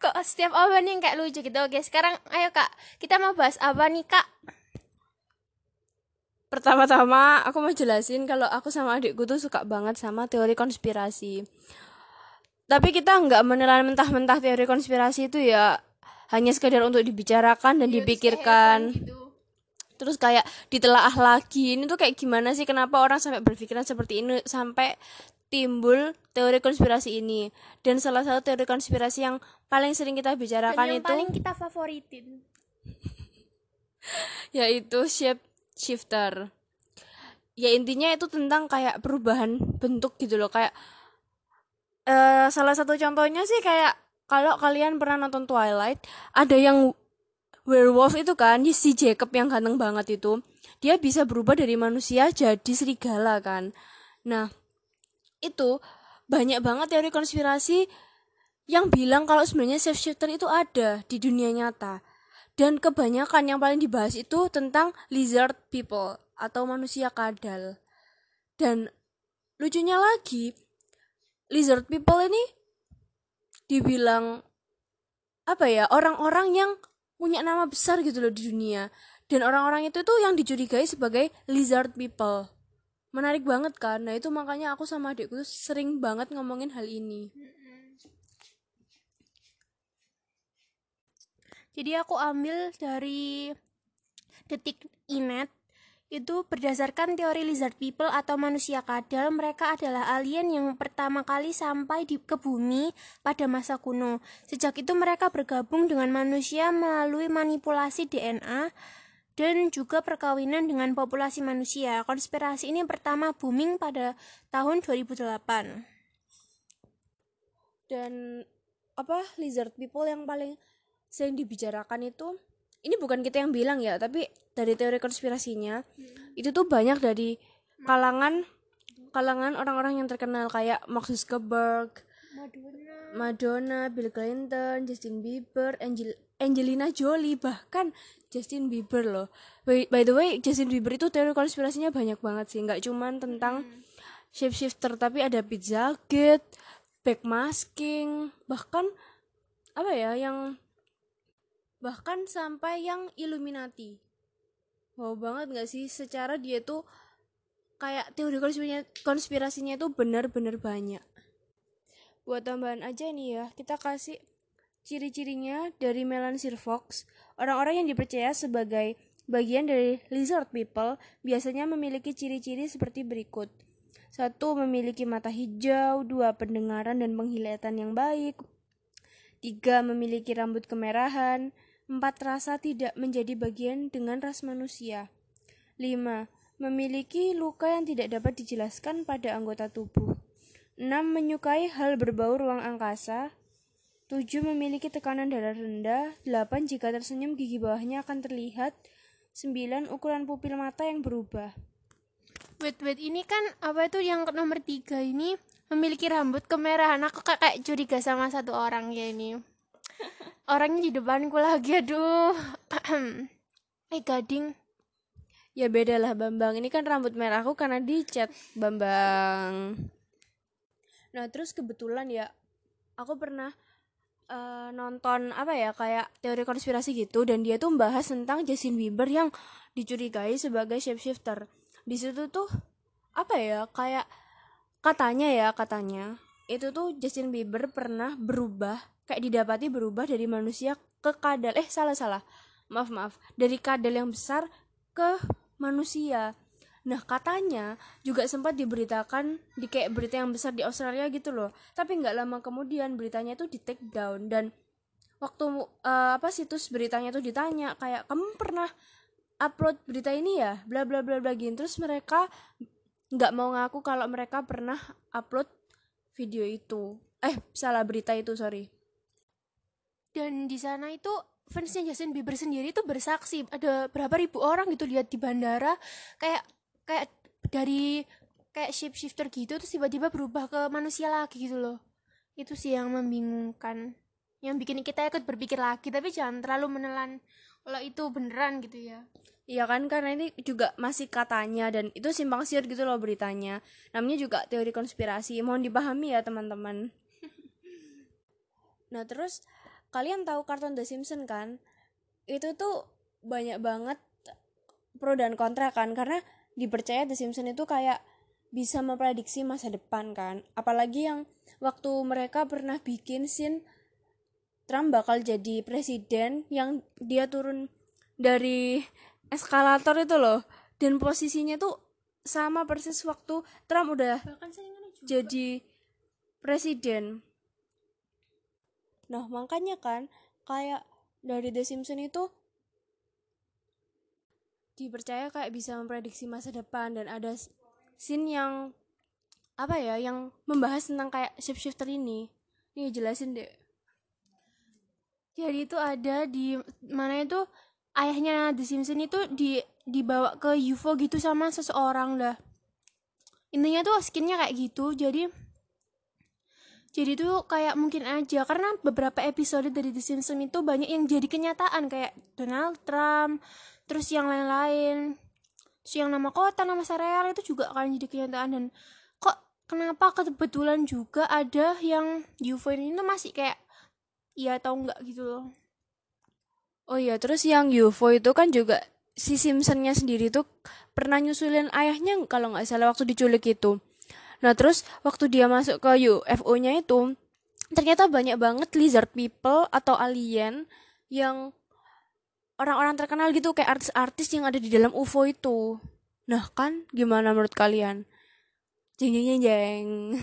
Kok setiap yang kayak lucu gitu. Oke, sekarang ayo Kak, kita mau bahas apa nih Kak? Pertama-tama aku mau jelasin kalau aku sama adikku tuh suka banget sama teori konspirasi. Tapi kita nggak menelan mentah-mentah teori konspirasi itu ya hanya sekedar untuk dibicarakan dan dipikirkan. Gitu. Terus kayak ditelaah lagi. Ini tuh kayak gimana sih kenapa orang sampai berpikiran seperti ini sampai timbul teori konspirasi ini. Dan salah satu teori konspirasi yang paling sering kita Dan bicarakan yang itu paling kita favoritin. yaitu shape shifter ya intinya itu tentang kayak perubahan bentuk gitu loh kayak eh salah satu contohnya sih kayak kalau kalian pernah nonton Twilight ada yang werewolf itu kan si Jacob yang ganteng banget itu dia bisa berubah dari manusia jadi serigala kan nah itu banyak banget teori konspirasi yang bilang kalau sebenarnya shifter itu ada di dunia nyata dan kebanyakan yang paling dibahas itu tentang lizard people atau manusia kadal. Dan lucunya lagi, lizard people ini dibilang apa ya orang-orang yang punya nama besar gitu loh di dunia. Dan orang-orang itu tuh yang dicurigai sebagai lizard people. Menarik banget kan? Nah itu makanya aku sama adikku tuh sering banget ngomongin hal ini. Jadi aku ambil dari detik inet itu berdasarkan teori lizard people atau manusia kadal mereka adalah alien yang pertama kali sampai di ke bumi pada masa kuno sejak itu mereka bergabung dengan manusia melalui manipulasi DNA dan juga perkawinan dengan populasi manusia. Konspirasi ini pertama booming pada tahun 2008 dan apa lizard people yang paling sering dibicarakan itu ini bukan kita yang bilang ya tapi dari teori konspirasinya itu tuh banyak dari kalangan kalangan orang-orang yang terkenal kayak Mark Zuckerberg, Madonna, Bill Clinton, Justin Bieber, Angel Angelina Jolie bahkan Justin Bieber loh. By, by the way, Justin Bieber itu teori konspirasinya banyak banget sih, nggak cuman tentang shapeshifter tapi ada Pizzagate, backmasking, bahkan apa ya yang bahkan sampai yang Illuminati. Wow banget nggak sih? Secara dia tuh kayak teori konspirasinya, konspirasinya itu benar-benar banyak buat tambahan aja nih ya kita kasih ciri-cirinya dari Melansir Fox orang-orang yang dipercaya sebagai bagian dari lizard people biasanya memiliki ciri-ciri seperti berikut satu memiliki mata hijau dua pendengaran dan penglihatan yang baik tiga memiliki rambut kemerahan Empat rasa tidak menjadi bagian dengan ras manusia. 5. Memiliki luka yang tidak dapat dijelaskan pada anggota tubuh. 6. Menyukai hal berbau ruang angkasa. 7. Memiliki tekanan darah rendah. 8. Jika tersenyum gigi bawahnya akan terlihat. 9. Ukuran pupil mata yang berubah. Wait, wait, ini kan apa itu yang nomor tiga ini memiliki rambut kemerahan. Aku kayak curiga sama satu orang ya ini orangnya di depanku lagi aduh eh gading ya beda lah Bambang ini kan rambut merahku karena dicat Bambang nah terus kebetulan ya aku pernah uh, nonton apa ya kayak teori konspirasi gitu dan dia tuh membahas tentang Justin Bieber yang dicurigai sebagai shapeshifter. Di situ tuh apa ya kayak katanya ya katanya itu tuh Justin Bieber pernah berubah kayak didapati berubah dari manusia ke kadal eh salah salah. Maaf maaf. Dari kadal yang besar ke manusia nah katanya juga sempat diberitakan di kayak berita yang besar di Australia gitu loh. Tapi nggak lama kemudian beritanya itu di take down dan waktu uh, apa situs beritanya itu ditanya kayak kamu pernah upload berita ini ya? Bla bla bla bla gini. Terus mereka nggak mau ngaku kalau mereka pernah upload video itu. Eh salah berita itu sorry. Dan di sana itu fansnya Justin Bieber sendiri itu bersaksi ada berapa ribu orang gitu lihat di bandara. Kayak kayak dari kayak shifter gitu terus tiba-tiba berubah ke manusia lagi gitu loh itu sih yang membingungkan yang bikin kita ikut berpikir lagi tapi jangan terlalu menelan kalau itu beneran gitu ya Iya kan karena ini juga masih katanya dan itu simpang siur gitu loh beritanya. Namanya juga teori konspirasi. Mohon dipahami ya teman-teman. nah terus kalian tahu kartun The Simpsons kan? Itu tuh banyak banget pro dan kontra kan karena dipercaya The Simpsons itu kayak bisa memprediksi masa depan kan. Apalagi yang waktu mereka pernah bikin scene Trump bakal jadi presiden yang dia turun dari eskalator itu loh. Dan posisinya tuh sama persis waktu Trump udah jadi presiden. Nah makanya kan kayak dari The Simpsons itu dipercaya kayak bisa memprediksi masa depan dan ada scene yang apa ya yang membahas tentang kayak shapeshifter ini. Nih jelasin deh. Jadi itu ada di mana itu ayahnya The Simpsons itu di dibawa ke UFO gitu sama seseorang dah. Intinya tuh skinnya kayak gitu jadi jadi tuh kayak mungkin aja karena beberapa episode dari The Simpsons itu banyak yang jadi kenyataan kayak Donald Trump terus yang lain-lain terus yang nama kota nama serial itu juga akan jadi kenyataan dan kok kenapa kebetulan juga ada yang UFO ini tuh masih kayak iya atau enggak gitu loh Oh iya, terus yang UFO itu kan juga si Simpsonnya sendiri tuh pernah nyusulin ayahnya kalau nggak salah waktu diculik itu. Nah terus waktu dia masuk ke UFO-nya itu ternyata banyak banget lizard people atau alien yang orang-orang terkenal gitu kayak artis-artis yang ada di dalam UFO itu. Nah kan gimana menurut kalian? Jeng jeng jeng jeng.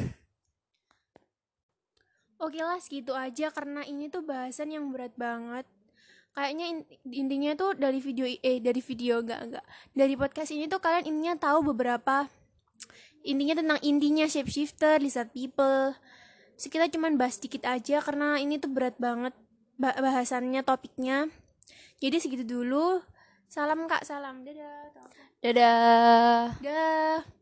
Oke lah segitu aja karena ini tuh bahasan yang berat banget kayaknya intinya tuh dari video eh dari video enggak enggak dari podcast ini tuh kalian intinya tahu beberapa intinya tentang intinya shapeshifter lizard people. So, kita cuman bahas sedikit aja karena ini tuh berat banget bahasannya topiknya. Jadi segitu dulu. Salam kak. Salam. Dadah. Dadah. Dadah